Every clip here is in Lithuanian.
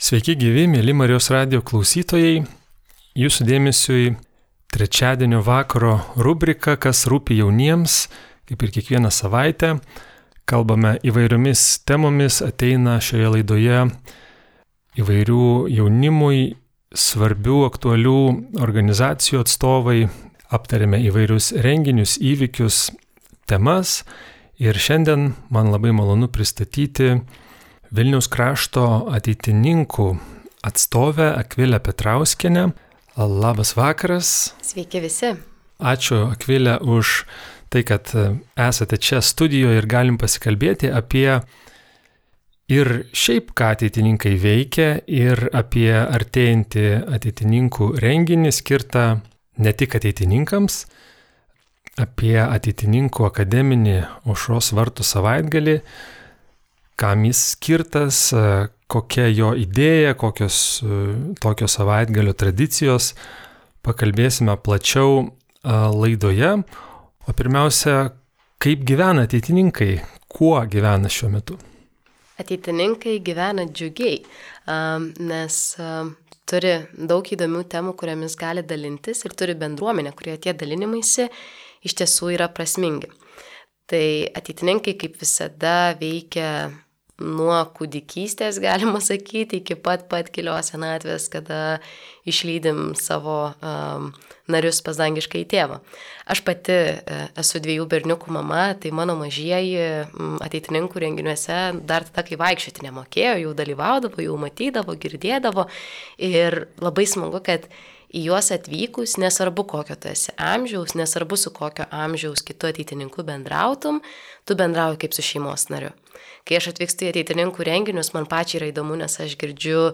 Sveiki gyvi, mėly Marijos radio klausytojai. Jūsų dėmesiui trečiadienio vakaro rubrika, kas rūpi jauniems, kaip ir kiekvieną savaitę. Kalbame įvairiomis temomis, ateina šioje laidoje įvairių jaunimui svarbių, aktualių organizacijų atstovai, aptarėme įvairius renginius, įvykius, temas ir šiandien man labai malonu pristatyti Vilniaus krašto ateitininkų atstovę Akvilę Petrauskinę. Labas vakaras. Sveiki visi. Ačiū Akvilė už tai, kad esate čia studijoje ir galim pasikalbėti apie ir šiaip, ką ateitininkai veikia, ir apie artėjantį ateitininkų renginį skirtą ne tik ateitininkams, apie ateitininkų akademinį aušros vartų savaitgalį, kam jis skirtas, e, kokia jo idėja, kokios e, tokio savaitgalio tradicijos. Pakalbėsime plačiau e, laidoje. O pirmiausia, kaip gyvena ateitininkai, kuo gyvena šiuo metu? Ateitininkai gyvena džiugiai, nes turi daug įdomių temų, kuriamis gali dalintis ir turi bendruomenę, kurie tie dalinimaisi iš tiesų yra prasmingi. Tai ateitininkai kaip visada veikia nuo kūdikystės, galima sakyti, iki pat pat kelios senatvės, kada išlydim savo um, narius pas dangišką į tėvą. Aš pati uh, esu dviejų berniukų mama, tai mano mažieji ateitininkų renginiuose dar tada, kai vaikščioti nemokėjo, jau dalyvaudavo, jau matydavo, girdėdavo ir labai smagu, kad į juos atvykus, nesvarbu kokio tu esi amžiaus, nesvarbu su kokio amžiaus kitu ateitininku bendrautum, tu bendrauji kaip su šeimos nariu. Kai aš atvykstu į ateitininkų renginius, man pačiai yra įdomu, nes aš girdžiu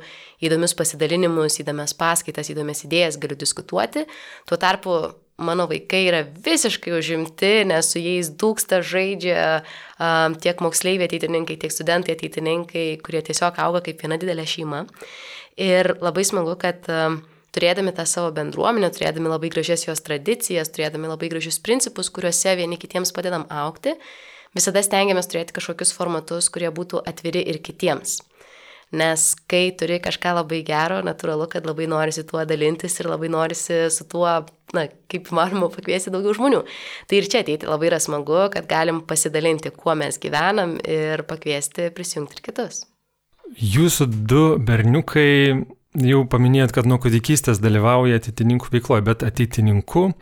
įdomius pasidalinimus, įdomias paskaitas, įdomias idėjas, galiu diskutuoti. Tuo tarpu mano vaikai yra visiškai užimti, nes su jais dūksta žaidžia um, tiek moksleiviai ateitininkai, tiek studentai ateitininkai, kurie tiesiog auga kaip viena didelė šeima. Ir labai smagu, kad um, turėdami tą savo bendruomenę, turėdami labai gražias jos tradicijas, turėdami labai gražius principus, kuriuose vieni kitiems padedam aukti, visada stengiamės turėti kažkokius formatus, kurie būtų atviri ir kitiems. Nes kai turi kažką labai gero, natūralu, kad labai norisi tuo dalintis ir labai norisi su tuo, na, kaip įmanoma, pakviesti daugiau žmonių. Tai ir čia ateiti labai yra smagu, kad galim pasidalinti, kuo mes gyvenam ir pakviesti prisijungti ir kitus. Jūsų du berniukai jau paminėjot, kad nuo kūdikystės dalyvauja ateitininkų veikloje, bet ateitininku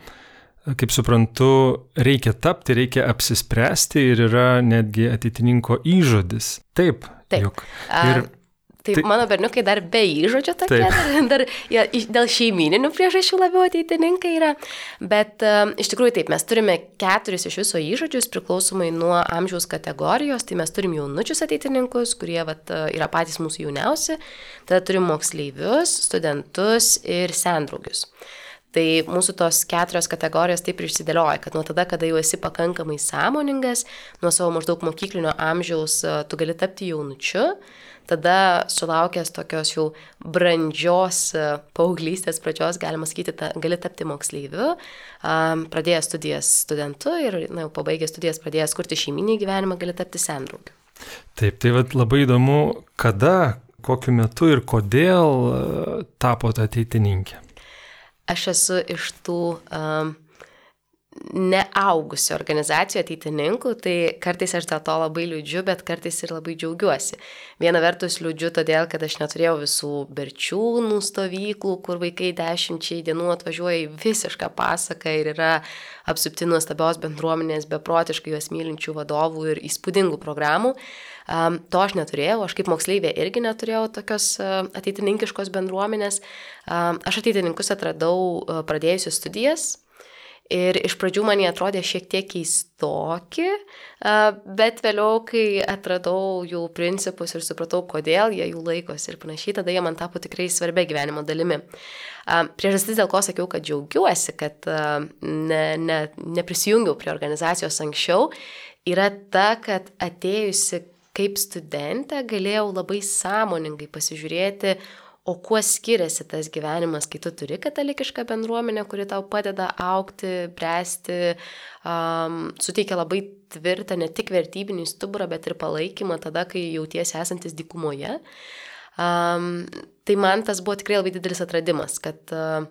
kaip suprantu, reikia tapti, reikia apsispręsti ir yra netgi ateitininko įžodis. Taip. Taip. Juk. Ir Taip, tai, mano berniukai dar be įžodžio tokie, taip. dar, dar ja, dėl šeimininių priežasčių labiau ateitininkai yra, bet uh, iš tikrųjų taip, mes turime keturis iš viso įžodžius priklausomai nuo amžiaus kategorijos, tai mes turim jaunučius ateitininkus, kurie vat, yra patys mūsų jauniausi, tada turim moksleivius, studentus ir sendraugius. Tai mūsų tos keturios kategorijos taip ir išsidėlioja, kad nuo tada, kada jau esi pakankamai sąmoningas, nuo savo maždaug mokyklinio amžiaus e, tu gali tapti jaunučiu, tada sulaukęs tokios jau brandžios e, paauglystės pradžios, galima sakyti, ta, gali tapti moksleiviu, pradėjęs studijas studentu ir na, jau pabaigęs studijas pradėjęs kurti šeiminį gyvenimą, gali tapti sendraugiu. Taip, tai vat, labai įdomu, kada, kokiu metu ir kodėl e, tapote ateitininkė. Aš esu iš tų um, neaugusių organizacijų ateitininkų, tai kartais aš dėl to labai liūdžiu, bet kartais ir labai džiaugiuosi. Viena vertus liūdžiu todėl, kad aš neturėjau visų berčiūnų stovyklų, kur vaikai dešimčiai dienų atvažiuoja į visišką pasaką ir yra apsupti nuostabios bendruomenės, beprotiškai juos mylinčių vadovų ir įspūdingų programų. Um, to aš neturėjau, aš kaip moksleivė irgi neturėjau tokios uh, ateitininkiškos bendruomenės. Um, aš ateitininkus atradau uh, pradėjusi studijas. Ir iš pradžių man jie atrodė šiek tiek keistoki, bet vėliau, kai atradau jų principus ir supratau, kodėl jie jų laikosi ir panašiai, tada jie man tapo tikrai svarbia gyvenimo dalimi. Priežastis, dėl ko sakiau, kad džiaugiuosi, kad ne, ne, neprisijungiau prie organizacijos anksčiau, yra ta, kad atėjusi kaip studentė galėjau labai sąmoningai pasižiūrėti, o kuo skiriasi tas gyvenimas, kai tu turi katalikišką bendruomenę, kuri tau padeda aukti, bręsti, um, suteikia labai tvirtą ne tik vertybinį stuburą, bet ir palaikymą tada, kai jautiesi esantis dykumoje. Um, tai man tas buvo tikrai labai didelis atradimas, kad uh,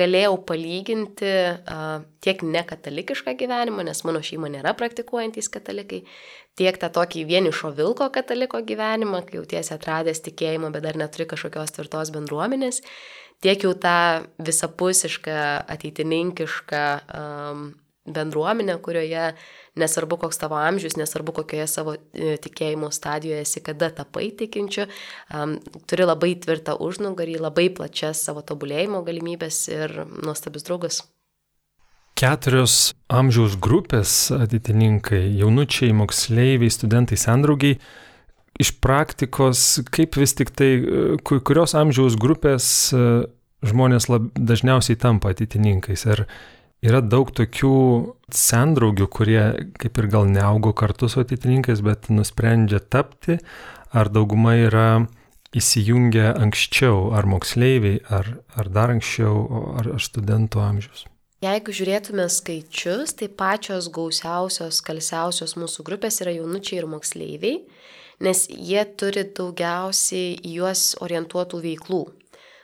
galėjau palyginti uh, tiek nekatalikišką gyvenimą, nes mano šeima nėra praktikuojantys katalikai, tiek tą tokį vienišo vilko kataliko gyvenimą, kai jautiesi atradęs tikėjimą, bet dar neturi kažkokios tvirtos bendruomenės, tiek jau tą visapusišką, ateitininkišką um, bendruomenę, kurioje nesvarbu koks tavo amžius, nesvarbu kokioje savo e, tikėjimo stadijoje esi, kada tapai tikinčiu, um, turi labai tvirtą užnugarį, labai plačias savo tobulėjimo galimybės ir nuostabius draugus. Keturios amžiaus grupės atitinkai - jaunučiai, moksleiviai, studentai, sendraugiai. Iš praktikos, kaip vis tik tai, kurios amžiaus grupės e, žmonės lab, dažniausiai tampa atitininkais? Ar Yra daug tokių sendraugių, kurie kaip ir gal neaugo kartu su atitininkais, bet nusprendžia tapti, ar dauguma yra įsijungę anksčiau, ar moksleiviai, ar, ar dar anksčiau, ar, ar studentų amžius. Jeigu žiūrėtume skaičius, tai pačios gausiausios, kalsiausios mūsų grupės yra jaunučiai ir moksleiviai, nes jie turi daugiausiai juos orientuotų veiklų.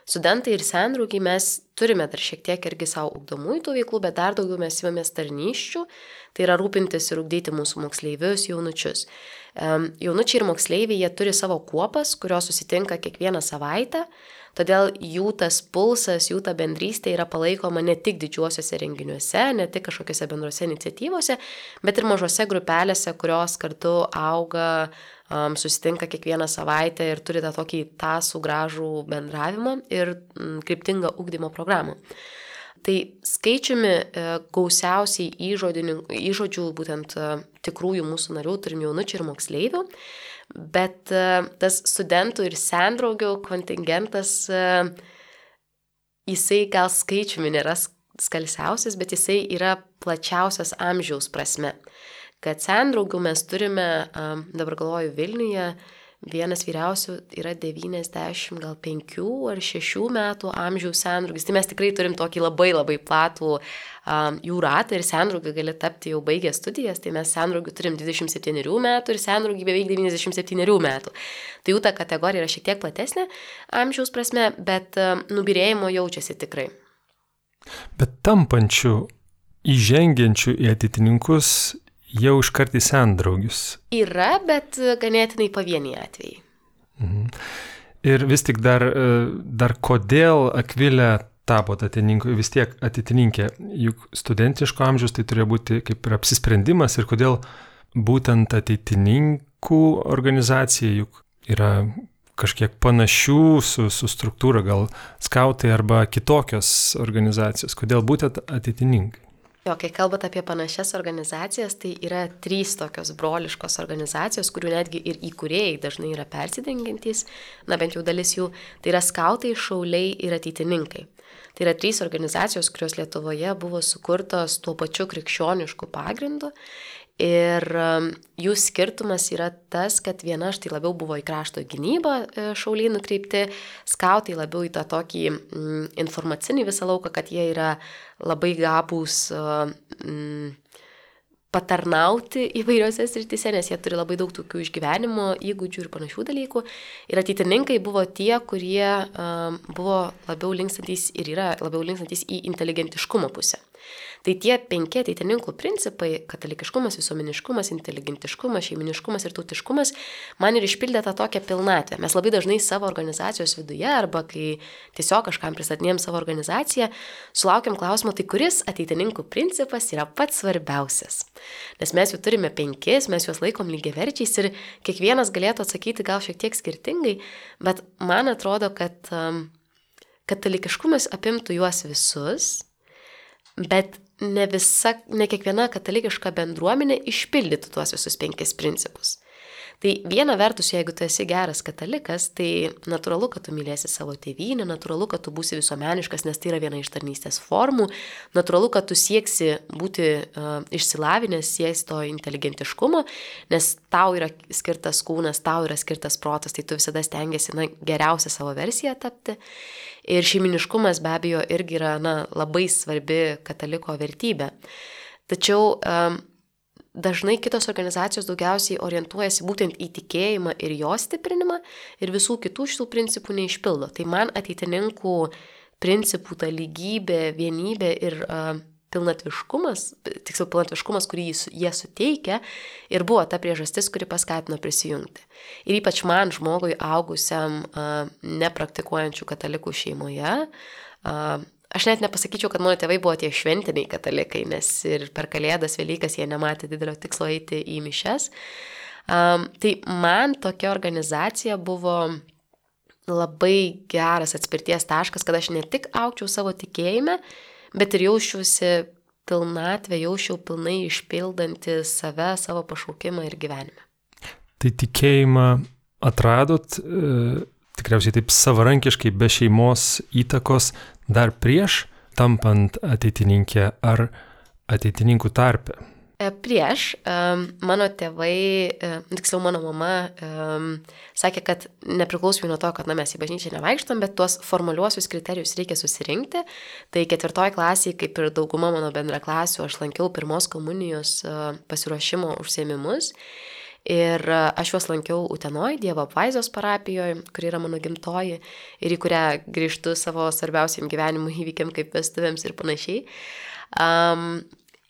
Studentai ir senrūkiai mes turime dar šiek tiek irgi savo ugdomųjų tų veiklų, bet dar daugiau mes įmamės tarnyščių, tai yra rūpintis ir ugdyti mūsų moksleivius, jaunučius. Jaunučiai ir moksleiviai, jie turi savo kuopas, kurios susitinka kiekvieną savaitę, todėl jų tas pulsas, jų ta bendrystė yra palaikoma ne tik didžiuosiuose renginiuose, ne tik kažkokiose bendrose iniciatyvose, bet ir mažose grupelėse, kurios kartu auga um, susitinka kiekvieną savaitę ir turi tą tokį tasų gražų bendravimą ir mm, kryptingą ugdymo programą. Tai skaičiumi e, gausiausiai įžodžių, būtent e, tikrųjų mūsų narių, turim jaunučių ir moksleivių, bet e, tas studentų ir sendraugių kontingentas, jisai gal skaičiumi nėra skalsiausias, bet jisai yra plačiausias amžiaus prasme kad sendraugių mes turime, dabar galvoju, Vilniuje, vienas vyriausių yra 90, gal 5 ar 6 metų amžiaus sendraugis. Tai mes tikrai turim tokį labai labai platų um, jų ratą ir sendraugiai gali tapti jau baigę studijas, tai mes sendraugių turim 27 metų ir sendraugiai beveik 97 metų. Tai jų ta kategorija yra šiek tiek platesnė amžiaus prasme, bet um, nubirėjimo jaučiasi tikrai. Bet tampančių, įžengiančių į atitininkus jau iškart į sendraugius. Yra, bet ganėtinai pavieniai atvejai. Mhm. Ir vis tik dar, dar kodėl Akvilė tapo atitininkų, vis tiek atitininkė, juk studentiško amžiaus tai turėjo būti kaip ir apsisprendimas ir kodėl būtent ateitininkų organizacija, juk yra kažkiek panašių su, su struktūra, gal skautai arba kitokios organizacijos, kodėl būtent ateitininkai. Jo, kai kalbate apie panašias organizacijas, tai yra trys tokios broliškos organizacijos, kurių netgi ir įkūrėjai dažnai yra persidengiantys, na bent jau dalis jų, tai yra skautai, šauliai ir ateitininkai. Tai yra trys organizacijos, kurios Lietuvoje buvo sukurtos tuo pačiu krikščionišku pagrindu Ir um, jų skirtumas yra tas, kad viena štai labiau buvo į krašto gynybą e, šauliai nukreipti, skautai labiau į tą tokį mm, informacinį visą lauką, kad jie yra labai gabūs mm, patarnauti įvairiose srityse, nes jie turi labai daug tokių išgyvenimo įgūdžių ir panašių dalykų. Ir ateitininkai buvo tie, kurie um, buvo labiau linkstantis ir yra labiau linkstantis į inteligentiškumo pusę. Tai tie penki ateitininkų principai - katalikiškumas, visuomeniškumas, inteligentiškumas, šeiminiškumas ir tautiškumas - man ir išpildė tą tokią pilnatvę. Mes labai dažnai savo organizacijos viduje arba kai tiesiog kažkam pristatinėjom savo organizaciją, sulaukiam klausimo, tai kuris ateitininkų principas yra pats svarbiausias. Nes mes jų turime penkis, mes juos laikom lygiaverčiais ir kiekvienas galėtų atsakyti gal šiek tiek skirtingai, bet man atrodo, kad um, katalikiškumas apimtų juos visus, bet ne visa, ne kiekviena katalikiška bendruomenė išpildytų tuos visus penkis principus. Tai viena vertus, jeigu tu esi geras katalikas, tai natūralu, kad tu mylėsi savo tėvynę, natūralu, kad tu būsi visuomeniškas, nes tai yra viena iš tarnystės formų, natūralu, kad tu sieksi būti uh, išsilavinęs, sieks to inteligentiškumo, nes tau yra skirtas kūnas, tau yra skirtas protas, tai tu visada stengiasi na, geriausią savo versiją tapti. Ir šeiminiškumas be abejo irgi yra na, labai svarbi kataliko vertybė. Tačiau um, dažnai kitos organizacijos daugiausiai orientuojasi būtent į tikėjimą ir jo stiprinimą ir visų kitų šitų principų neišpildo. Tai man ateitininkų principų ta lygybė, vienybė ir uh, pilnatviškumas, tiksliau pilnatviškumas, kurį jie suteikia ir buvo ta priežastis, kuri paskatino prisijungti. Ir ypač man, žmogui augusiam nepraktikuojančių katalikų šeimoje, aš net nepasakyčiau, kad mano tėvai buvo tie šventiniai katalikai, nes ir per Kalėdas, Velykas jie nematė didelio tikslo eiti į mišes. Um, tai man tokia organizacija buvo labai geras atspirties taškas, kad aš ne tik aukčiau savo tikėjime, bet ir jausčiausi pilnatvę, jausčiau pilnai išpildanti save, savo pašaukimą ir gyvenimą. Tai tikėjimą atradot e, tikriausiai taip savarankiškai be šeimos įtakos dar prieš tampant ateitininkė ar ateitininkų tarpe? E, prieš mano tėvai, e, tiksliau mano mama, sakė, kad nepriklausomai nuo to, kad na, mes į bažnyčią nevaikštam, bet tuos formaliuosius kriterijus reikia susirinkti. Tai ketvirtoji klasė, kaip ir dauguma mano bendraklasių, aš lankiau pirmos komunijos e, pasiruošimo užsiemimus. Ir aš juos lankiau Utenoj, Dievo apvaizos parapijoje, kuri yra mano gimtoji ir į kurią grįžtu savo svarbiausiam gyvenimo įvykiam kaip vestuvėms ir panašiai. Um,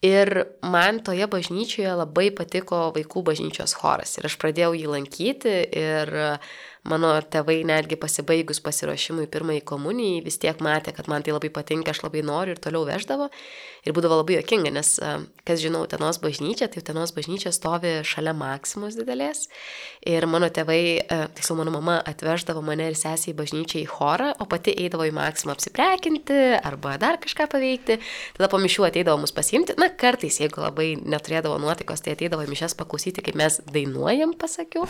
Ir man toje bažnyčioje labai patiko vaikų bažnyčios choras. Ir aš pradėjau jį lankyti ir mano tėvai netgi pasibaigus pasiruošimui pirmai komunijai vis tiek matė, kad man tai labai patinka, aš labai noriu ir toliau veždavo. Ir būdavo labai jokinga, nes, kas žinau, Tenos bažnyčia, tai Tenos bažnyčia stovi šalia Maksimos didelės. Ir mano tėvai, tiksliau mano mama atveždavo mane ir sesį į bažnyčią į chorą, o pati eidavo į Maksimą apsiprekinti arba dar kažką paveikti. Tada po mišių ateidavo mus pasiimti. Na, kartais, jeigu labai neturėdavo nuotaikos, tai ateidavo į mišes paklausyti, kaip mes dainuojam, pasakiau.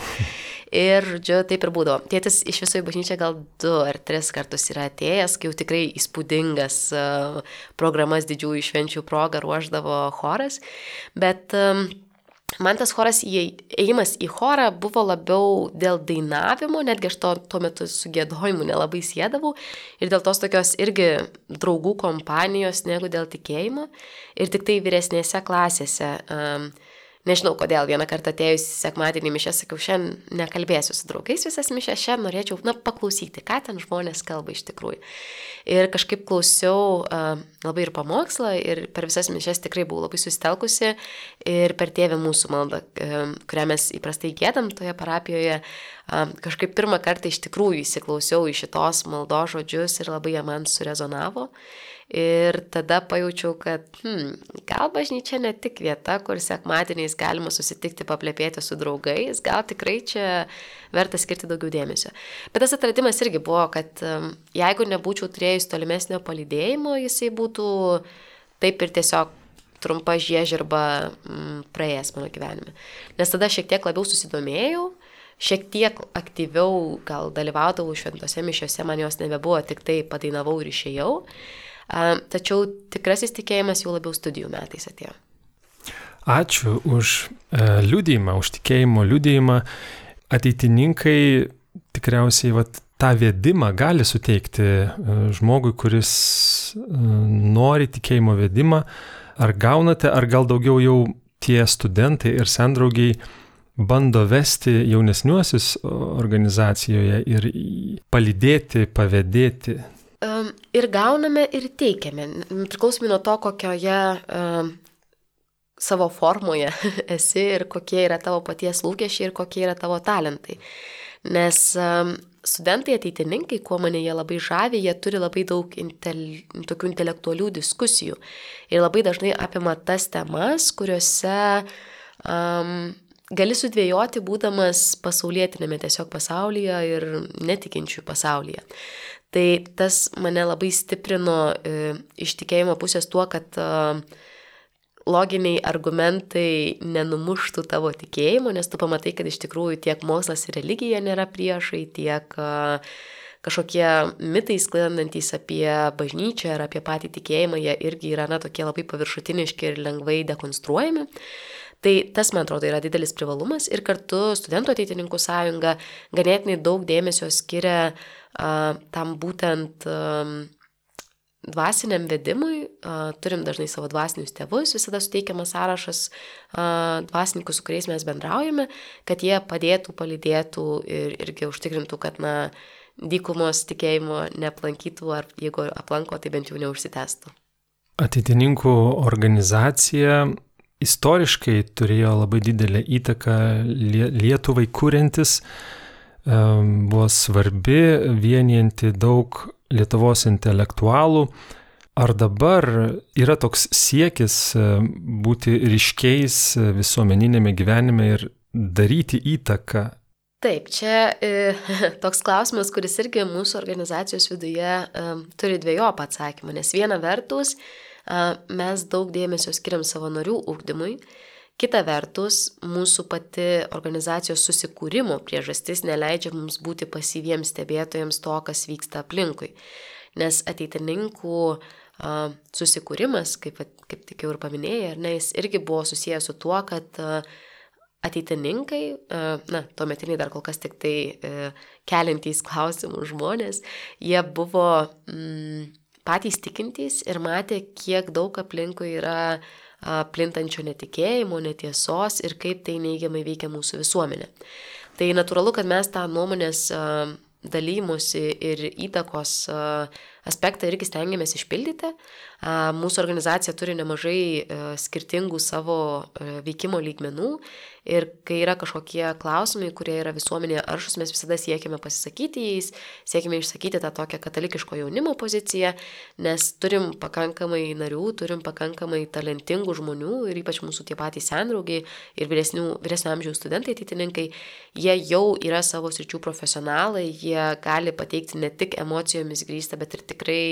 Ir, žodžiu, taip ir būdavo. Tėtis iš viso į bažnyčią gal du ar tris kartus yra atėjęs, kai jau tikrai įspūdingas uh, programas didžiųjų švenčių progą ruoždavo choras, bet um, man tas choras, įėjimas į chorą buvo labiau dėl dainavimo, netgi aš to tuo metu su gėdojimu nelabai sėdavau ir dėl tos tokios irgi draugų kompanijos negu dėl tikėjimo. Ir tik tai vyresnėse klasėse um, Nežinau, kodėl vieną kartą atėjus sekmadienį mišę sakiau, šiandien nekalbėsiu su draugais visas mišęs, šiandien norėčiau, na, paklausyti, ką ten žmonės kalba iš tikrųjų. Ir kažkaip klausiau uh, labai ir pamokslą, ir per visas mišęs tikrai buvau labai susitelkusi, ir per tėvę mūsų maldą, uh, kurią mes įprastai gėdam toje parapijoje, uh, kažkaip pirmą kartą iš tikrųjų įsiklausiau į šitos maldo žodžius ir labai jie man surezonavo. Ir tada pajaučiau, kad hmm, gal bažnyčia ne tik vieta, kur sekmadieniais galima susitikti, paplėpėti su draugais, gal tikrai čia verta skirti daugiau dėmesio. Bet tas atradimas irgi buvo, kad um, jeigu nebūčiau turėjus tolimesnio palydėjimo, jisai būtų taip ir tiesiog trumpa žiežirba mm, praėjęs mano gyvenime. Nes tada šiek tiek labiau susidomėjau, šiek tiek aktyviau gal dalyvaudavau šventose mišiose, man jos nebebuvo, tik tai padainavau ir išėjau. Tačiau tikrasis tikėjimas jau labiau studijų metais atėjo. Ačiū už e, liūdėjimą, už tikėjimo liūdėjimą. Ateitininkai tikriausiai vat, tą vedimą gali suteikti e, žmogui, kuris e, nori tikėjimo vedimą. Ar gaunate, ar gal daugiau jau tie studentai ir sendraugiai bando vesti jaunesniuosius organizacijoje ir palydėti, pavėdėti ir gauname, ir teikiame. Priklausomai nuo to, kokioje savo formoje esi ir kokie yra tavo paties lūkesčiai ir kokie yra tavo talentai. Nes studentai ateitininkai, kuo mane jie labai žavi, jie turi labai daug intel, tokių intelektualių diskusijų ir labai dažnai apima tas temas, kuriuose um, gali sudvėjoti, būdamas pasaulietinėme tiesiog pasaulyje ir netikinčių pasaulyje. Tai tas mane labai stiprino e, iš tikėjimo pusės tuo, kad e, loginiai argumentai nenumuštų tavo tikėjimo, nes tu pamatai, kad iš tikrųjų tiek mokslas ir religija nėra priešai, tiek e, kažkokie mitai sklandantys apie bažnyčią ar apie patį tikėjimą, jie irgi yra na, tokie labai paviršutiniški ir lengvai dekonstruojami. Tai tas, man atrodo, yra didelis privalumas ir kartu studentų ateitininkų sąjunga ganėtinai daug dėmesio skiria uh, tam būtent dvasiniam vedimui, turim dažnai savo dvasinius tėvus, visada suteikiamas sąrašas dvasininkų, su kuriais mes bendraujame, kad jie padėtų, palydėtų ir irgi užtikrintų, kad, na, dykumos tikėjimo neaplankytų, ar jeigu aplanko, tai bent jau neužsitęstų. Ateitininkų organizacija istoriškai turėjo labai didelę įtaką Lietuvai kūrintis, buvo svarbi, vienijanti daug Lietuvos intelektualų. Ar dabar yra toks siekis būti ryškiais visuomeninėme gyvenime ir daryti įtaką? Taip, čia e, toks klausimas, kuris irgi mūsų organizacijos viduje e, turi dviejopą atsakymą, nes viena vertus e, mes daug dėmesio skiriam savanorių ūkdymui, kita vertus mūsų pati organizacijos susikūrimo priežastis neleidžia mums būti pasyviems stebėtojams to, kas vyksta aplinkui. Nes ateitininkų susikūrimas, kaip, kaip tik jau ir paminėjai, ar ne, jis irgi buvo susijęs su tuo, kad ateitininkai, na, tuometiniai dar kol kas tik tai keliantys klausimų žmonės, jie buvo mm, patys tikintys ir matė, kiek daug aplinkui yra plintančio netikėjimo, netiesos ir kaip tai neigiamai veikia mūsų visuomenė. Tai natūralu, kad mes tą nuomonės dalymusi ir įtakos aspektą irgi stengiamės išpildyti. Mūsų organizacija turi nemažai skirtingų savo veikimo lygmenų Ir kai yra kažkokie klausimai, kurie yra visuomenėje aršus, mes visada siekime pasisakyti jais, siekime išsakyti tą tokią katalikiško jaunimo poziciją, nes turim pakankamai narių, turim pakankamai talentingų žmonių ir ypač mūsų tie patys sendraugiai ir vyresnio amžiaus studentai ateitininkai, jie jau yra savo sričių profesionalai, jie gali pateikti ne tik emocijomis grįstą, bet ir tikrai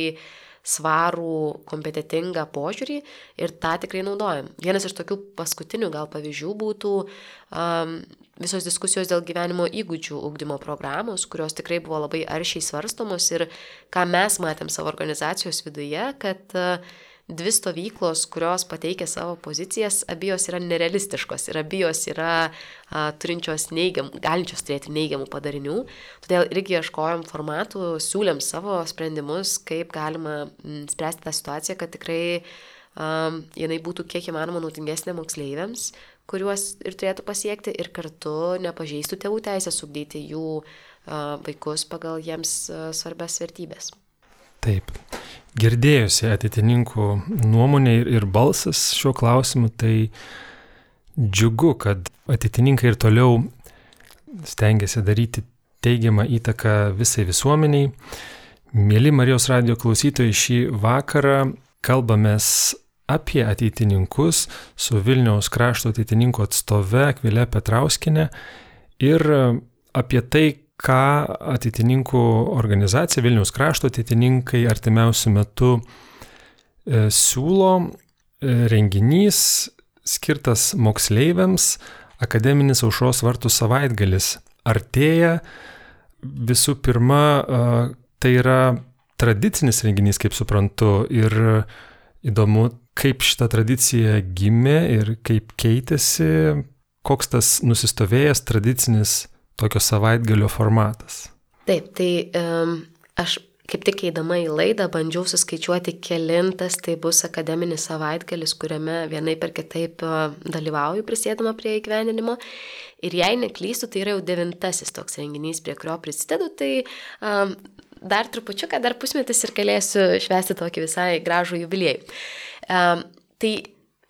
svarų, kompetitingą požiūrį ir tą tikrai naudojam. Vienas iš tokių paskutinių gal pavyzdžių būtų um, visos diskusijos dėl gyvenimo įgūdžių ugdymo programos, kurios tikrai buvo labai aršiai svarstomos ir ką mes matėm savo organizacijos viduje, kad uh, dvi stovyklos, kurios pateikia savo pozicijas, abijos yra nerealistiškos ir abijos yra a, turinčios neigiam, galinčios turėti neigiamų padarinių. Todėl irgi ieškojom formatų, siūlėm savo sprendimus, kaip galima m, spręsti tą situaciją, kad tikrai a, jinai būtų kiek įmanoma naudingesnė moksleiviams, kuriuos ir turėtų pasiekti ir kartu nepažeistų tėvų teisės ugdyti jų a, vaikus pagal jiems a, svarbias vertybės. Taip. Girdėjusi atitininkų nuomonė ir, balsas šiuo klausimu, tai džiugu, kad atitininkai ir toliau stengiasi daryti teigiamą įtaką visai visuomeniai. Mėly Marijos radio klausytojai, šį vakarą kalbamės apie ateitininkus su Vilniaus krašto ateitininkų atstove Akvilė Petrauskinė ir apie tai, ką ateitininkų organizacija Vilniaus krašto ateitininkai artimiausių metų e, siūlo e, renginys skirtas moksleiviams akademinis aušros vartų savaitgalis. Artėja visų pirma, e, tai yra tradicinis renginys, kaip suprantu, ir įdomu, kaip šita tradicija gimė ir kaip keitėsi, koks tas nusistovėjęs tradicinis tokio savaitgalio formatas? Taip, tai um, aš kaip tik eidama į laidą bandžiau suskaičiuoti kelintas tai bus akademinis savaitgalis, kuriame vienai per kitaip dalyvauju prisėdama prie įgyvendinimo. Ir jei neklystu, tai yra jau devintasis toks renginys, prie kurio prisidedu, tai um, dar trupučiuką, dar pusmetis ir galėsiu švesti tokį visai gražų jubiliejų. Um, tai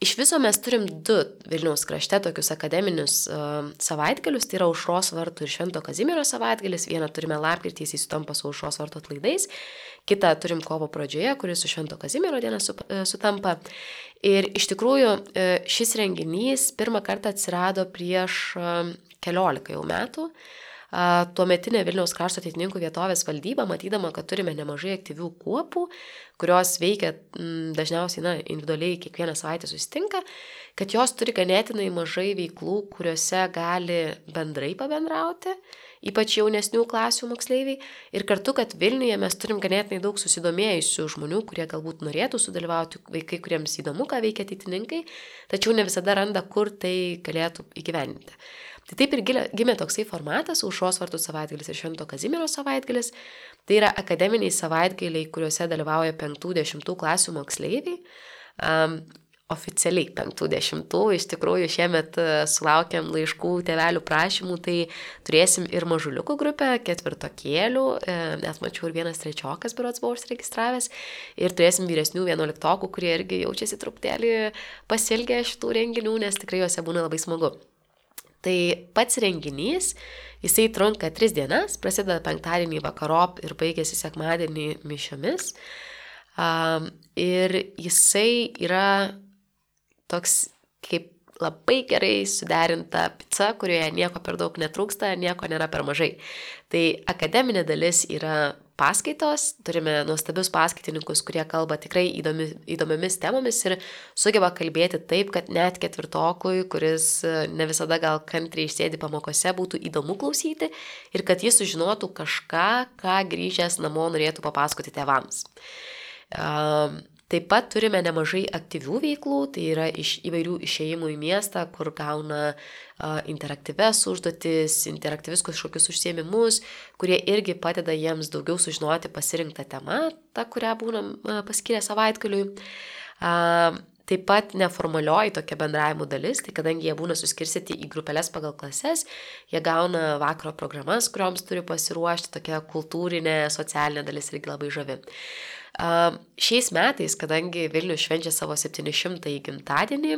Iš viso mes turim du Vilniaus krašte tokius akademinius uh, savaitgalius, tai yra Užros vartų ir Švento Kazimiero savaitgalis. Vieną turime lapkritį, jis sutampa su Užros vartų atlaidais, kitą turim kovo pradžioje, kuris su Švento Kazimiero diena su, uh, sutampa. Ir iš tikrųjų uh, šis renginys pirmą kartą atsirado prieš uh, keliolika jau metų. Uh, tuometinė Vilniaus krašto ateitininkų vietovės valdyba, matydama, kad turime nemažai aktyvių kuopų, kurios veikia m, dažniausiai na, individualiai kiekvieną savaitę susitinka, kad jos turi ganėtinai mažai veiklų, kuriuose gali bendrai pabendrauti, ypač jaunesnių klasių moksleiviai. Ir kartu, kad Vilniuje mes turim ganėtinai daug susidomėjusių žmonių, kurie galbūt norėtų sudalyvauti, vaikai, kuriems įdomu, ką veikia ateitininkai, tačiau ne visada randa, kur tai galėtų įgyveninti. Tai taip ir gimė toksai formatas - Užos vartų savaitgalis ir Švento Kazimiero savaitgalis. Tai yra akademiniai savaitgaliai, kuriuose dalyvauja 5-10 klasių moksleiviai. Um, oficialiai 50, iš tikrųjų šiemet e, sulaukėm laiškų tevelių prašymų, tai turėsim ir mažuliukų grupę, ketvirtokėlių, e, nes mačiau ir vienas trečiokas biurots buvo užsiregistravęs, ir turėsim vyresnių vienuoliktokų, kurie irgi jaučiasi truputėlį pasilgę šitų renginių, nes tikrai juose būna labai smagu. Tai pats renginys, jisai trunka tris dienas, prasideda penktadienį vakarop ir baigėsi sekmadienį mišiomis. Um, ir jisai yra toks kaip labai gerai suderinta pica, kurioje nieko per daug netrūksta, nieko nėra per mažai. Tai akademinė dalis yra paskaitos, turime nuostabius paskaitininkus, kurie kalba tikrai įdomi, įdomiamis temomis ir sugeba kalbėti taip, kad net ketvirtokui, kuris ne visada gal kantriai išsėdi pamokose, būtų įdomu klausyti ir kad jis sužinotų kažką, ką grįžęs namo norėtų papasakoti tėvams. Um, Taip pat turime nemažai aktyvių veiklų, tai yra iš įvairių išėjimų į miestą, kur gauna uh, interaktyves užduotis, interaktyvius kažkokius užsiemimus, kurie irgi padeda jiems daugiau sužinoti pasirinktą temą, tą, kurią būnam uh, paskyrę savaitgaliui. Uh, Taip pat neformalioji tokia bendravimo dalis, tai kadangi jie būna suskirstyti į grupelės pagal klases, jie gauna vakaro programas, kurioms turi pasiruošti, tokia kultūrinė, socialinė dalis irgi labai žavi. Šiais metais, kadangi Vilnius švenčia savo 700-ąjį gimtadienį,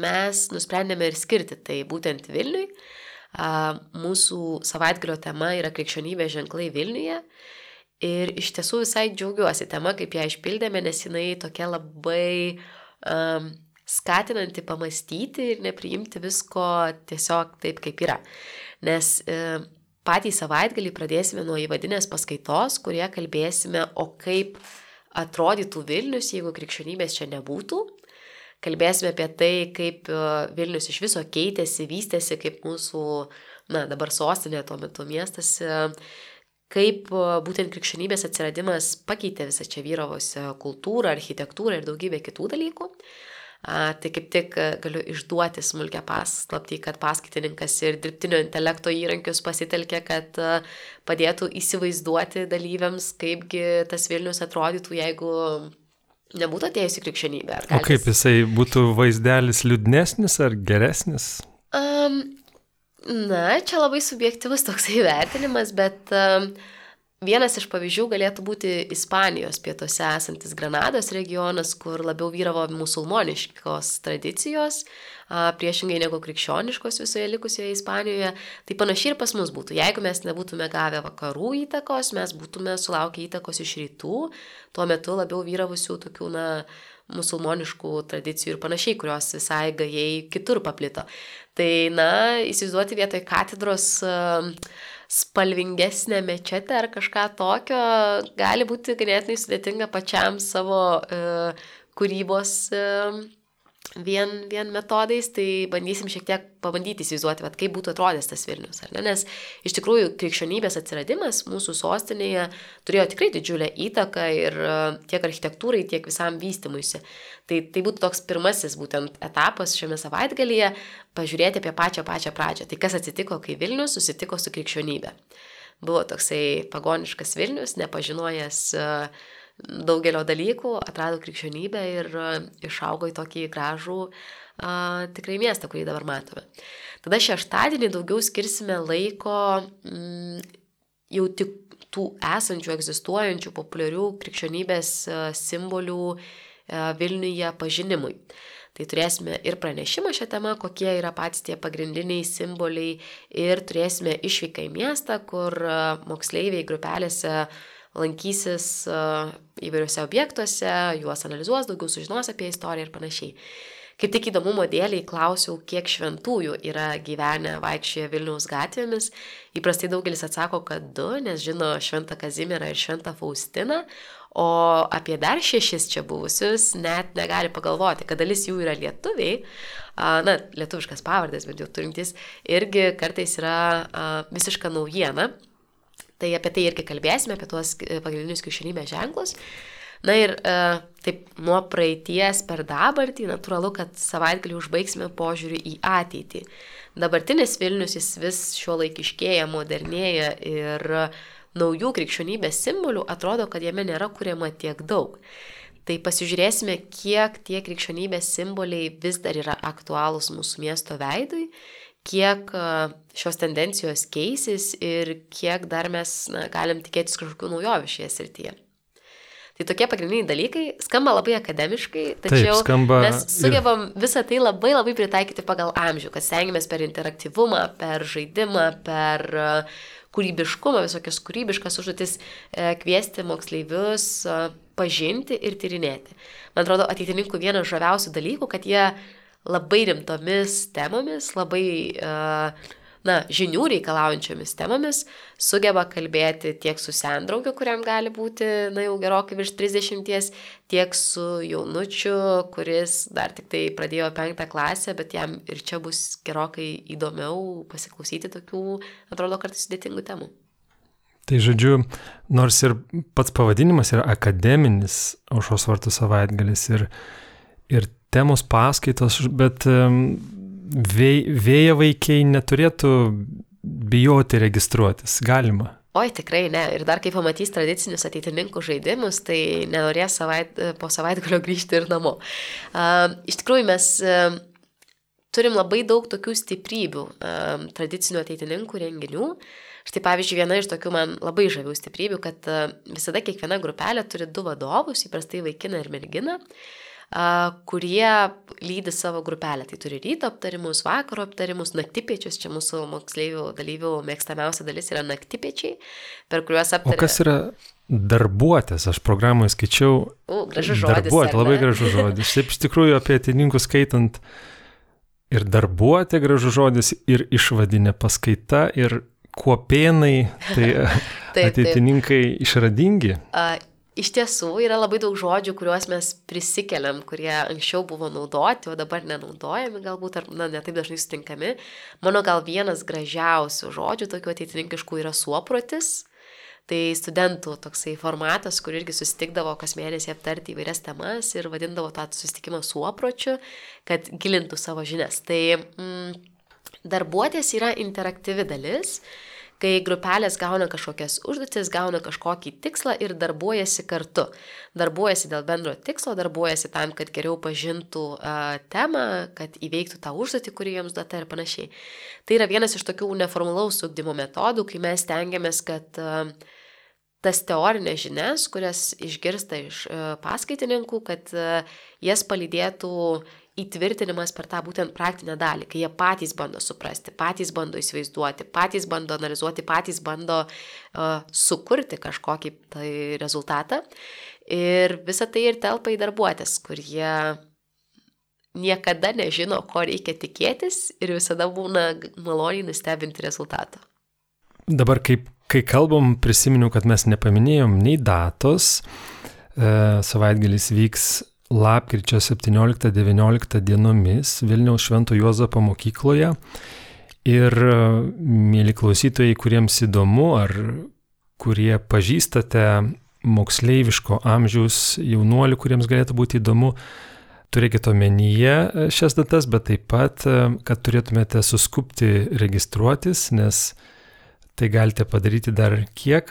mes nusprendėme ir skirti tai būtent Vilniui. Mūsų savaitgalio tema yra krikščionybė ženklai Vilniuje. Ir iš tiesų visai džiaugiuosi tema, kaip ją išpildėme, nes jinai tokia labai um, skatinanti pamastyti ir nepriimti visko tiesiog taip, kaip yra. Nes um, patį savaitgalį pradėsime nuo įvadinės paskaitos, kurie kalbėsime, o kaip atrodytų Vilnius, jeigu krikščionybės čia nebūtų. Kalbėsime apie tai, kaip e, Vilnius iš viso keitėsi, vystėsi, kaip mūsų, na, dabar sostinė tuo metu miestas, kaip e, būtent krikščionybės atsiradimas pakeitė visą čia vyravusią kultūrą, architektūrą ir daugybę kitų dalykų. Tai kaip tik e, galiu išduoti smulkę paslaptį, kad paskaitininkas ir dirbtinio intelekto įrankius pasitelkė, kad e, padėtų įsivaizduoti dalyviams, kaipgi tas Vilnius atrodytų, jeigu nebūtų atėjus į krikščionybę. O kaip jisai būtų vaizdelis liūdnesnis ar geresnis? Um, na, čia labai subjektivus toksai vertinimas, bet um, Vienas iš pavyzdžių galėtų būti Ispanijos pietuose esantis Granados regionas, kur labiau vyravo musulmoniškos tradicijos, priešingai negu krikščioniškos visoje likusioje Ispanijoje. Tai panašiai ir pas mus būtų. Jeigu mes nebūtume gavę vakarų įtakos, mes būtume sulaukę įtakos iš rytų, tuo metu labiau vyravusių tokių, na, musulmoniškų tradicijų ir panašiai, kurios visai gajai kitur paplito. Tai, na, įsivaizduoti vietoj katedros uh, spalvingesnę mečetę ar kažką tokio gali būti ganėtinai sudėtinga pačiam savo uh, kūrybos uh, vien, vien metodais, tai bandysim šiek tiek pabandyti įsivaizduoti, vat, kaip būtų atrodęs tas Vilnius. Nes iš tikrųjų krikščionybės atsiradimas mūsų sostinėje turėjo tikrai didžiulę įtaką ir tiek architektūrai, tiek visam vystimuisi. Tai, tai būtų toks pirmasis būtent etapas šiame savaitgalyje - pažiūrėti apie pačią pačią pradžią. Tai kas atsitiko, kai Vilnius susitiko su krikščionybė. Buvo toksai pagoniškas Vilnius, nepažinojęs daugelio dalykų, atrado krikščionybę ir išaugo į tokį gražų a, tikrai miestą, kurį dabar matome. Tada šeštadienį daugiau skirsime laiko m, jau tik tų esančių, egzistuojančių, populiarių krikščionybės simbolių E, Vilniuje pažinimui. Tai turėsime ir pranešimą šią temą, kokie yra patys tie pagrindiniai simboliai ir turėsime išvyką į miestą, kur e, moksleiviai grupelėse lankysis e, įvairiuose objektuose, juos analizuos, daugiau sužinos apie istoriją ir panašiai. Kaip tik įdomumo dėliai klausiau, kiek šventųjų yra gyvenę vaikščioje Vilniaus gatvėmis. Įprastai daugelis atsako, kad du, nes žino Šventą Kazimierą ir Šventą Faustiną, o apie dar šešis čia buvusius net negali pagalvoti, kad dalis jų yra lietuviai, na, lietuviškas pavardės, bet jau turintys, irgi kartais yra visiška naujiena. Tai apie tai irgi kalbėsime, apie tuos pagrindinius krikščionybės ženklus. Na ir uh, taip nuo praeities per dabartį, natūralu, kad savaitgalį užbaigsime požiūrį į ateitį. Dabartinis Vilnius jis vis šio laikiškėja, modernėja ir naujų krikščionybės simbolių atrodo, kad jame nėra kuriama tiek daug. Tai pasižiūrėsime, kiek tie krikščionybės simboliai vis dar yra aktualūs mūsų miesto veidui, kiek šios tendencijos keisis ir kiek dar mes na, galim tikėtis kažkokių naujovių šioje srityje. Tai tokie pagrindiniai dalykai skamba labai akademiškai, tačiau Taip, skamba... mes sugebam visą tai labai labai pritaikyti pagal amžių, kad stengiamės per interaktyvumą, per žaidimą, per kūrybiškumą, visokias kūrybiškas užduotis e, kviesti moksleivius pažinti ir tyrinėti. Man atrodo, ateitininkų vienas žaviausių dalykų, kad jie labai rimtomis temomis, labai uh, na, žinių reikalaujančiomis temomis sugeba kalbėti tiek su sendraugiu, kuriam gali būti, na, jau gerokai virš 30, tiek su jaunučiu, kuris dar tik tai pradėjo penktą klasę, bet jam ir čia bus gerokai įdomiau pasiklausyti tokių, atrodo, kartais sudėtingų temų. Tai žodžiu, nors ir pats pavadinimas yra akademinis aušos vartų savaitgalis ir, ir temos paskaitos, bet vėja vaikai neturėtų bijoti registruotis. Galima. Oi, tikrai ne. Ir dar kai pamatys tradicinius ateitininkų žaidimus, tai nenorės savait, po savaitgalio grįžti ir namo. Uh, iš tikrųjų, mes uh, turim labai daug tokių stiprybių uh, tradicinių ateitininkų renginių. Štai pavyzdžiui, viena iš tokių man labai žavių stiprybių, kad uh, visada kiekviena grupelė turi du vadovus, įprastai vaikiną ir merginą. Uh, kurie lydi savo grupelę. Tai turi ryto aptarimus, vakaro aptarimus, naktipiečius. Čia mūsų moksleivių dalyvių mėgstamiausia dalis yra naktipiečiai, per kuriuos aptariame. O kas yra darbuotės? Aš programoje skaičiau. U, gražus žodis. Darbuotė, labai gražus žodis. Taip iš tikrųjų apie atininkus skaitant ir darbuotė gražus žodis, ir išvadinė paskaita, ir kuopienai, tai taip, ateitininkai taip. išradingi. Uh, Iš tiesų yra labai daug žodžių, kuriuos mes prisikeliam, kurie anksčiau buvo naudoti, o dabar nenaudojami galbūt, ar na, netaip dažnai sutinkami. Mano gal vienas gražiausių žodžių, tokių ateitininkiškų, yra suoprotis. Tai studentų toksai formatas, kur irgi susitikdavo kas mėnesį aptarti įvairias temas ir vadindavo tą susitikimą suopročiu, kad gilintų savo žinias. Tai mm, darbuotės yra interaktyvi dalis kai grupelės gauna kažkokias užduotis, gauna kažkokį tikslą ir darbuojasi kartu. Darbuojasi dėl bendro tikslo, darbuojasi tam, kad geriau pažintų uh, temą, kad įveiktų tą užduotį, kuri jiems duota ir panašiai. Tai yra vienas iš tokių neformalaus ugdymo metodų, kai mes tengiamės, kad uh, tas teorinės žinias, kurias išgirsta iš paskaitininkų, kad jas palydėtų įtvirtinimas per tą būtent praktinę dalį, kai jie patys bando suprasti, patys bando įsivaizduoti, patys bando analizuoti, patys bando uh, sukurti kažkokį tai rezultatą. Ir visa tai ir telpa į darbuotės, kur jie niekada nežino, ko reikia tikėtis ir visada būna maloniai nustebinti rezultatą. Dabar, kaip, kai kalbam, prisiminiau, kad mes nepaminėjom nei datos, e, savaitgalis vyks lapkričio 17-19 dienomis Vilniaus Švento Juozapo mokykloje. Ir, mėly klausytojai, kuriems įdomu ar kurie pažįstate moksleiviško amžiaus jaunuolių, kuriems galėtų būti įdomu, turėkite omenyje šias datas, bet taip pat, kad turėtumėte suskupti registruotis, nes tai galite padaryti dar kiek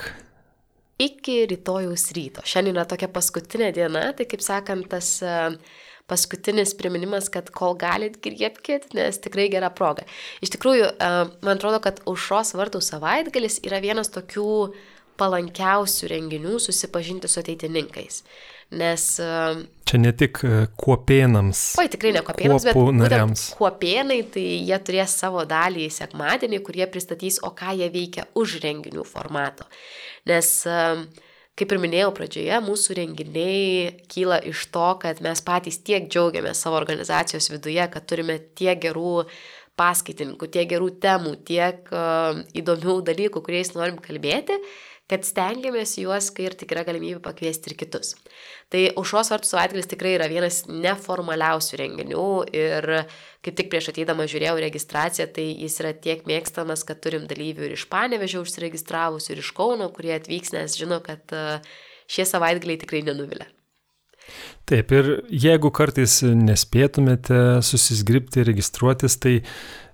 iki rytojaus ryto. Šiandien yra tokia paskutinė diena, tai kaip sakant, tas e, paskutinis priminimas, kad kol galit, griebkit, nes tikrai gera proga. Iš tikrųjų, e, man atrodo, kad užšos vartų savaitgalis yra vienas tokių palankiausių renginių susipažinti su ateitininkais. Nes. E, Čia ne tik kuopienams. Oi, tikrai ne kuopienams, bet nariams. kuopienai, tai jie turės savo dalį sekmadienį, kurie pristatys, o ką jie veikia už renginių formato. Nes, kaip ir minėjau pradžioje, mūsų renginiai kyla iš to, kad mes patys tiek džiaugiamės savo organizacijos viduje, kad turime tiek gerų paskaitininkų, tiek gerų temų, tiek uh, įdomių dalykų, kuriais norim kalbėti, kad stengiamės juos, kai ir tik yra galimybė pakviesti ir kitus. Tai užos vartų savaitgalis tikrai yra vienas neformaliausių renginių ir kaip tik prieš ateidama žiūrėjau registraciją, tai jis yra tiek mėgstamas, kad turim dalyvių ir iš Panevežio užsiregistravusių, ir iš Kauno, kurie atvyks, nes žino, kad e, šie savaitgaliai tikrai nenuvilia. Taip, ir jeigu kartais nespėtumėte susisgripti, registruotis, tai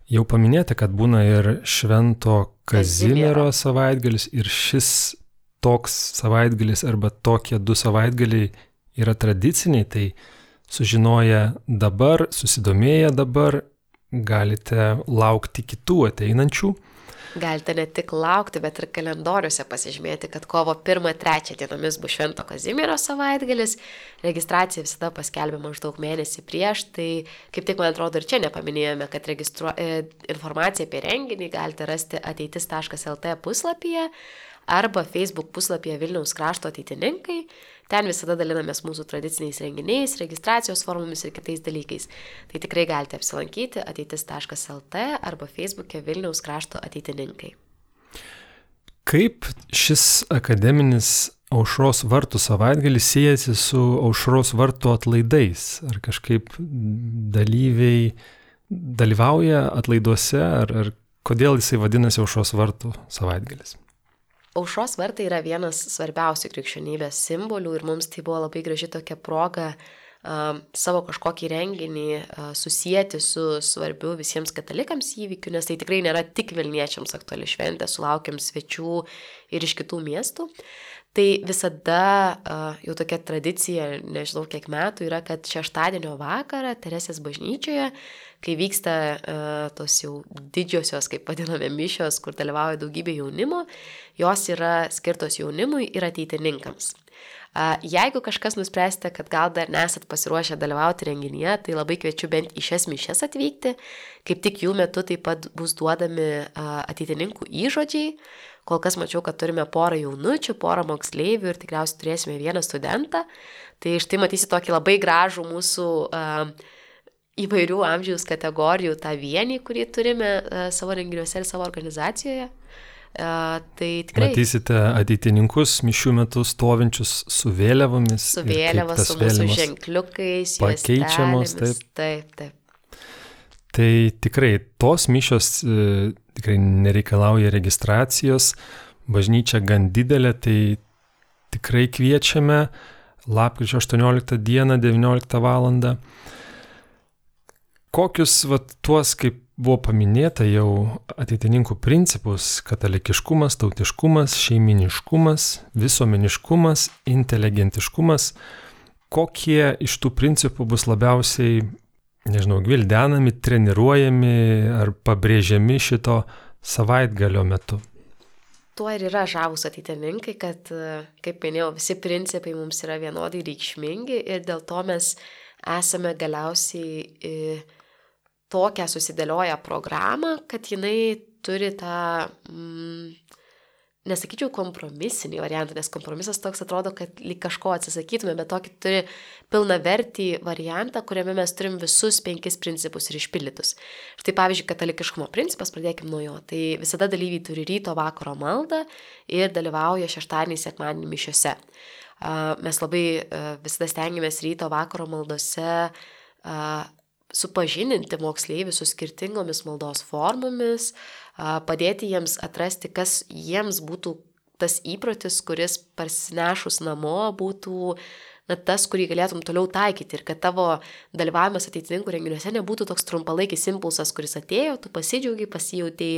jau paminėjote, kad būna ir Švento Kazimiero. savaitgalis ir šis toks savaitgalis arba tokie du savaitgaliai yra tradiciniai, tai sužinoję dabar, susidomėję dabar, galite laukti kitų ateinančių Galite ne tik laukti, bet ir kalendoriuose pasižymėti, kad kovo 1-3 dienomis bus Švento Kazimiero savaitgalis. Registracija visada paskelbė maždaug mėnesį prieš, tai kaip tik man atrodo ir čia nepaminėjome, kad registruo... E, informaciją apie renginį galite rasti ateitis.lt puslapyje arba Facebook puslapyje Vilniaus krašto ateitininkai. Ten visada dalinamės mūsų tradiciniais renginiais, registracijos formomis ir kitais dalykais. Tai tikrai galite apsilankyti ateitis.lt arba Facebook'e Vilniaus krašto ateitininkai. Kaip šis akademinis aušros vartų savaitgalis siejasi su aušros vartų atlaidais? Ar kažkaip dalyviai dalyvauja atlaiduose, ar, ar kodėl jisai vadinasi aušros vartų savaitgalis? Aušros vartai yra vienas svarbiausių krikščionybės simbolių ir mums tai buvo labai graži tokia proga uh, savo kažkokį renginį uh, susijęti su svarbiu visiems katalikams įvykiu, nes tai tikrai nėra tik Vilniečiams aktuali šventė, sulaukiam svečių ir iš kitų miestų. Tai visada jau tokia tradicija, nežinau kiek metų, yra, kad šeštadienio vakarą Teresės bažnyčioje kai vyksta tos jau didžiosios, kaip vadiname, mišios, kur dalyvauja daugybė jaunimo, jos yra skirtos jaunimui ir ateitininkams. Jeigu kažkas nuspręsite, kad gal dar nesat pasiruošę dalyvauti renginyje, tai labai kviečiu bent į šias mišes atvykti. Kaip tik jų metu taip pat bus duodami ateitininkų įžodžiai. Kol kas mačiau, kad turime porą jaunučių, porą moksleivių ir tikriausiai turėsime vieną studentą. Tai štai matysi tokį labai gražų mūsų įvairių amžiaus kategorijų tą vienį, kurį turime savo renginiuose ir savo organizacijoje. Uh, tai tikrai. Matysite ateitininkus mišių metu stovinčius su vėliavomis. Su vėliava, su mūsų ženkliukais, pakeičiamos. Taip, taip. taip. Tai tikrai tos mišios e, tikrai nereikalauja registracijos, bažnyčia gan didelė, tai tikrai kviečiame lapkričio 18 dieną 19 val kokius vat, tuos, kaip buvo paminėta jau ateitininkų principus - katalikiškumas, tautiškumas, šeiminiškumas, visuomeniškumas, inteligentiškumas, kokie iš tų principų bus labiausiai, nežinau, gvildenami, treniruojami ar pabrėžiami šito savaitgalio metu? Tuo ir yra žavus ateitininkai, kad, kaip minėjau, visi principai mums yra vienodai reikšmingi ir dėl to mes esame galiausiai tokią susidėlioja programą, kad jinai turi tą, mm, nesakyčiau, kompromisinį variantą, nes kompromisas toks atrodo, kad lyg kažko atsisakytume, bet tokį turi pilna vertį variantą, kuriame mes turim visus penkis principus ir išpildytus. Štai pavyzdžiui, katalikiškumo principas, pradėkime nuo jo. Tai visada dalyviai turi ryto vakaro maldą ir dalyvauja šeštadienį, sekmadienį mišiuose. Mes labai visada stengiamės ryto vakaro maldose supažininti moksleivius su skirtingomis maldos formomis, padėti jiems atrasti, kas jiems būtų tas įprotis, kuris parsinešus namo būtų na, tas, kurį galėtum toliau taikyti ir kad tavo dalyvavimas ateitininkų renginiuose nebūtų toks trumpalaikis impulsas, kuris atėjo, tu pasidžiaugiai, pasijautai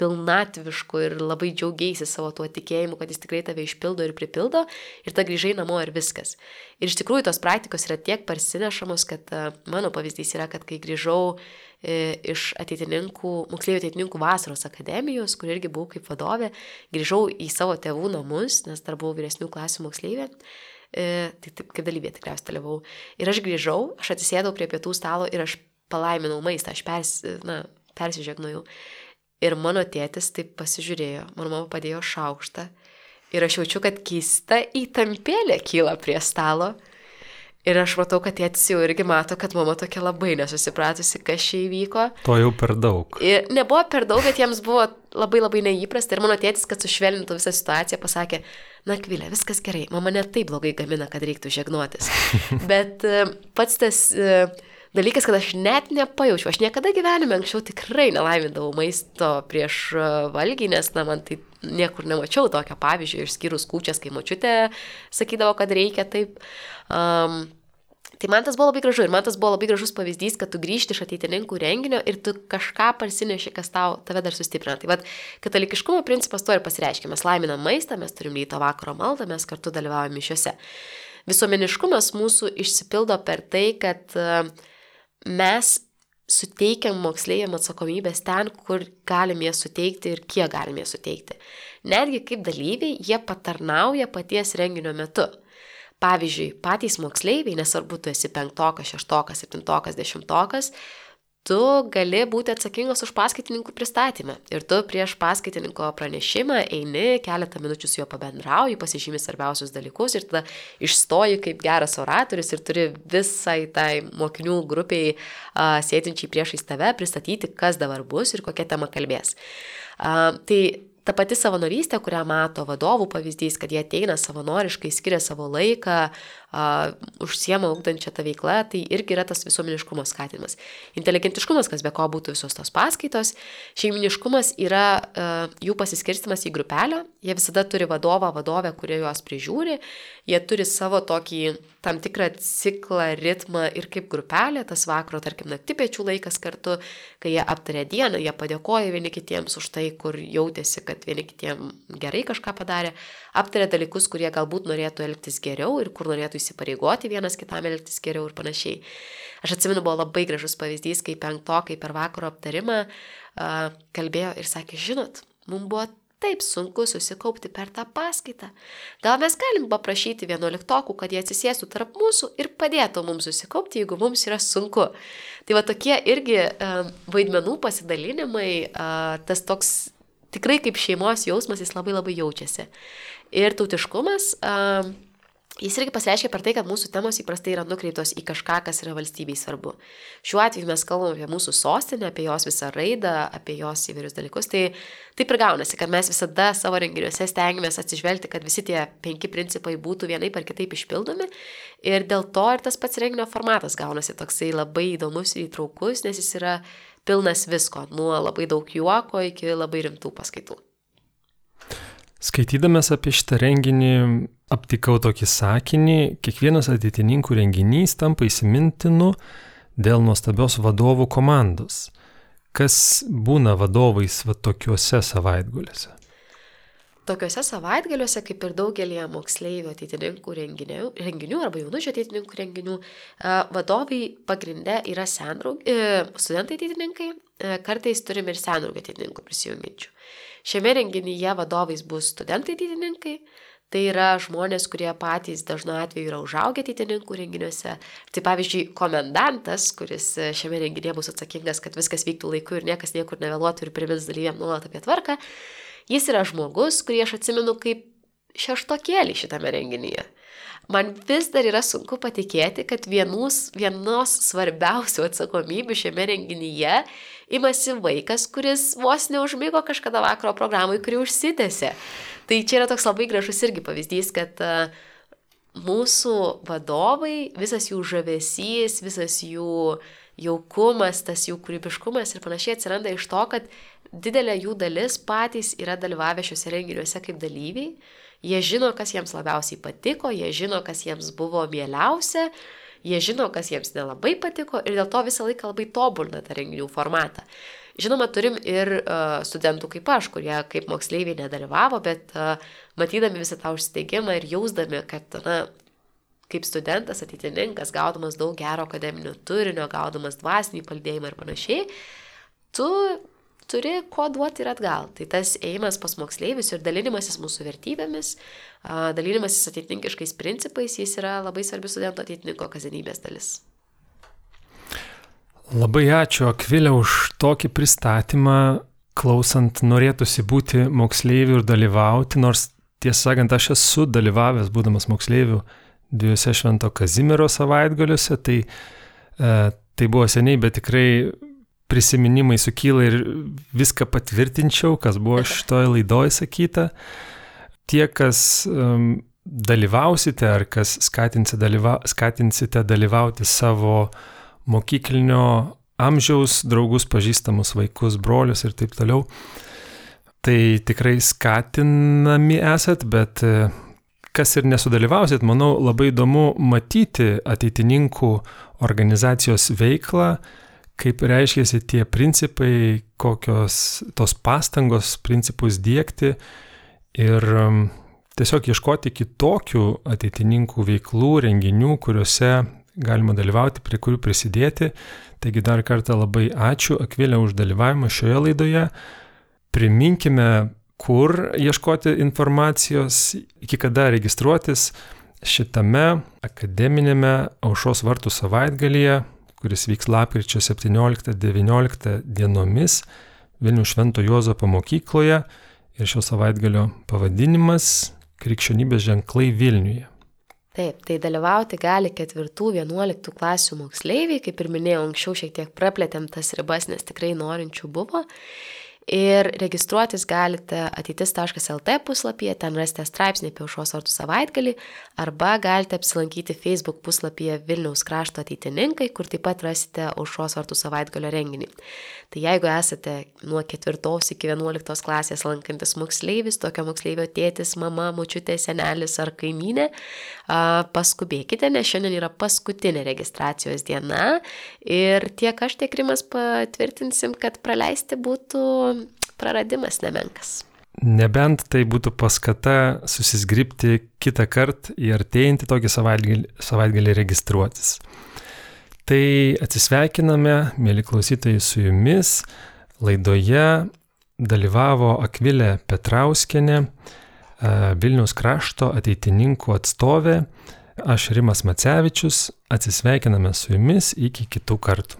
pilnatvišku ir labai džiaugiaisi savo tuo tikėjimu, kad jis tikrai tave išpildo ir pripildo ir ta grįžai namo ir viskas. Ir iš tikrųjų tos praktikos yra tiek parsinešamos, kad uh, mano pavyzdys yra, kad kai grįžau e, iš ateitininkų, moksleivių ateitininkų vasaros akademijos, kur irgi buvau kaip vadovė, grįžau į savo tėvų namus, nes dar buvau vyresnių klasių moksleivė. E, tai taip kaip dalyvė tikriausiai dalyvau. Ir aš grįžau, aš atsisėdau prie pietų stalo ir aš palaiminau maistą, aš pers, na, persižegnojau. Ir mano tėtis taip pasižiūrėjo, mano mama padėjo šaukštą ir aš jaučiu, kad keista įtampėlė kyla prie stalo. Ir aš matau, kad tėtis jau irgi mato, kad mama tokia labai nesusipratusi, kas čia įvyko. To jau per daug. Ir nebuvo per daug, bet jiems buvo labai labai neįprasta. Ir mano tėtis, kad sušvelnintų visą situaciją, pasakė, na kvilė, viskas gerai, mama net taip blogai gamina, kad reiktų žegnuotis. bet e, pats tas... Uh, dalykas, kad aš net nepajaučiu. Aš niekada gyvenime anksčiau tikrai nelaimindavau maisto prieš e, valgį, nes, na, man tai niekur nemačiau tokio pavyzdžio, išskyrus kūčias, kai močiutė sakydavo, kad reikia taip. Um, Tai man tas buvo labai gražu ir man tas buvo labai gražus pavyzdys, kad tu grįžti iš ateitininkų renginio ir tu kažką parsineši, kas tau, tave dar sustiprina. Tai vad, katalikiškumo principas to ir pasireiškia. Mes laiminam maistą, mes turim ryto vakaro maldą, mes kartu dalyvaujame mišiuose. Visuomeniškumas mūsų išsipildo per tai, kad e, mes suteikiam moksleiviam atsakomybės ten, kur galim jas suteikti ir kiek galim jas suteikti. Netgi kaip dalyviai, jie patarnauja paties renginio metu. Pavyzdžiui, patys moksleiviai, nesvarbu, tu esi penktokas, šeštokas, septintokas, dešimtokas, tu gali būti atsakingas už paskaitininkų pristatymą. Ir tu prieš paskaitininko pranešimą eini, keletą minučių su juo pabendrauji, pasižymi svarbiausius dalykus ir tada išstoji kaip geras oratorius ir turi visai tai mokinių grupiai uh, sėdinčiai priešais tave pristatyti, kas dabar bus ir kokia tema kalbės. Uh, tai ta pati savanorystė, kurią mato vadovų pavyzdys, kad jie ateina savanoriškai, skiria savo laiką, uh, užsiema ugdančią tą veiklą, tai irgi yra tas visuomeniškumo skatinimas. Inteligentiškumas, kas be ko būtų visos tos paskaitos, šeiminiškumas yra uh, jų pasiskirstimas į grupelę, jie visada turi vadovą, vadovę, kurie juos prižiūri, jie turi savo tokį tam tikrą ciklą, ritmą ir kaip grupelė, tas vakaro, tarkim, nakti piečių laikas kartu, kai jie aptarė dieną, jie padėkoja vieni kitiems už tai, kur jautėsi, kad vieni kitiems gerai kažką padarė, aptarė dalykus, kurie galbūt norėtų elgtis geriau ir kur norėtų įsipareigoti vienas kitam elgtis geriau ir panašiai. Aš atsimenu, buvo labai gražus pavyzdys, kai penktokai per vakaro aptarimą uh, kalbėjo ir sakė, žinot, mums buvo taip sunku susikaupti per tą paskaitą. Gal mes galim paprašyti vienuoliktokų, kad jie atsisėstų tarp mūsų ir padėtų mums susikaupti, jeigu mums yra sunku. Tai va tokie irgi uh, vaidmenų pasidalinimai, uh, tas toks tikrai kaip šeimos jausmas, jis labai labai jaučiasi. Ir tautiškumas. Uh, Jis irgi pasireiškia per tai, kad mūsų temos įprastai yra nukreiptos į kažką, kas yra valstybei svarbu. Šiuo atveju mes kalbame apie mūsų sostinę, apie jos visą raidą, apie jos įvairius dalykus. Tai taip ir gaunasi, kad mes visada savo renginiuose stengiamės atsižvelgti, kad visi tie penki principai būtų vienaip ar kitaip išpildomi. Ir dėl to ir tas pats renginio formatas gaunasi toksai labai įdomus ir įtraukus, nes jis yra pilnas visko, nuo labai daug juoko iki labai rimtų paskaitų. Skaitydamas apie šitą renginį aptikau tokį sakinį, kiekvienas ateitininkų renginys tampa įsimintinu dėl nuostabios vadovų komandos. Kas būna vadovais va tokiuose savaitgaliuose? Tokiuose savaitgaliuose, kaip ir daugelie moksleivių ateitininkų renginių, renginių arba jaunučių ateitininkų renginių, vadovai pagrinde yra sendraug, e, studentai ateitininkai, e, kartais turime ir sendraugų ateitininkų prisijungiančių. Šiame renginyje vadovais bus studentai ateitininkai, tai yra žmonės, kurie patys dažnu atveju yra užaugę ateitininkų renginiuose. Tai pavyzdžiui, komendantas, kuris šiame renginėje bus atsakingas, kad viskas vyktų laiku ir niekas niekur nevėluotų ir primins dalyviam nuolat apie tvarką, jis yra žmogus, kurį aš atsimenu kaip šeštokėlį šitame renginyje. Man vis dar yra sunku patikėti, kad vienus, vienos svarbiausių atsakomybių šiame renginyje imasi vaikas, kuris vos neužmygo kažkada vakaro programai, kuri užsitęsė. Tai čia yra toks labai gražus irgi pavyzdys, kad uh, mūsų vadovai, visas jų žavesys, visas jų jaukumas, tas jų kūrybiškumas ir panašiai atsiranda iš to, kad didelė jų dalis patys yra dalyvavę šiuose renginiuose kaip dalyviai Jie žino, kas jiems labiausiai patiko, jie žino, kas jiems buvo mieliausia, jie žino, kas jiems nelabai patiko ir dėl to visą laiką labai tobulina tą renginių formatą. Žinoma, turim ir uh, studentų kaip aš, kurie kaip moksleiviai nedalyvavo, bet uh, matydami visą tą užsteigimą ir jausdami, kad, na, kaip studentas, ateitininkas, gaudamas daug gero akademinio turinio, gaudamas dvasinį paldėjimą ir panašiai, tu turi ko duoti ir atgal. Tai tas ėjimas pas moksleivius ir dalinimasis mūsų vertybėmis, dalinimasis ateitinkiškais principais, jis yra labai svarbi studento ateitininko kasdienybės dalis. Labai ačiū Akvilė už tokį pristatymą. Klausant, norėtųsi būti moksleiviu ir dalyvauti, nors tiesą sakant, aš esu dalyvavęs, būdamas moksleiviu, dviejose Švento Kazimiero savaitgaliuose, tai, e, tai buvo seniai, bet tikrai prisiminimai sukyla ir viską patvirtinčiau, kas buvo šitoje laidoje sakyta. Tie, kas um, dalyvausite ar kas skatinsite, dalyva, skatinsite dalyvauti savo mokyklinio amžiaus draugus, pažįstamus vaikus, brolius ir taip toliau. Tai tikrai skatinami esat, bet e, kas ir nesudalyvausit, manau, labai įdomu matyti ateitininkų organizacijos veiklą, kaip reiškiasi tie principai, kokios tos pastangos principus dėkti ir um, tiesiog ieškoti kitokių ateitininkų veiklų, renginių, kuriuose galima dalyvauti, prie kurių prisidėti. Taigi dar kartą labai ačiū Akvilė už dalyvavimą šioje laidoje. Priminkime, kur ieškoti informacijos, iki kada registruotis šitame akademinėme aušos vartų savaitgalyje kuris vyks lapkričio 17-19 dienomis Vilnių Švento Juozapo mokykloje ir šio savaitgalio pavadinimas Krikščionybės ženklai Vilniuje. Taip, tai dalyvauti gali 4-11 klasių moksleiviai, kaip ir minėjau, anksčiau šiek tiek praplėtėm tas ribas, nes tikrai norinčių buvo. Ir registruotis galite ateitis.lt puslapyje, ten rasite straipsnį apie aušos vartų savaitgalį, arba galite apsilankyti Facebook puslapyje Vilniaus krašto ateitininkai, kur taip pat rasite aušos vartų savaitgalio renginį. Tai jeigu esate nuo 4 iki 11 klasės lankantis moksleivis, tokio moksleivio tėtis, mama, mučiutė, senelis ar kaimynė, paskubėkite, nes šiandien yra paskutinė registracijos diena ir tiek aš, tiek Rimas patvirtinsim, kad praleisti būtų praradimas nemenkas. Nebent tai būtų paskata susisgripti kitą kartą į artėjantį tokį savaitgalį, savaitgalį registruotis. Tai atsisveikiname, mėly klausytojai, su jumis. Laidoje dalyvavo Akvilė Petrauskenė, Vilniaus krašto ateitininkų atstovė. Aš Rimas Macevičius, atsisveikiname su jumis iki kitų kartų.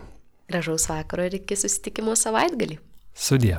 Gražaus vakaro ir iki susitikimo savaitgalį. Sudie.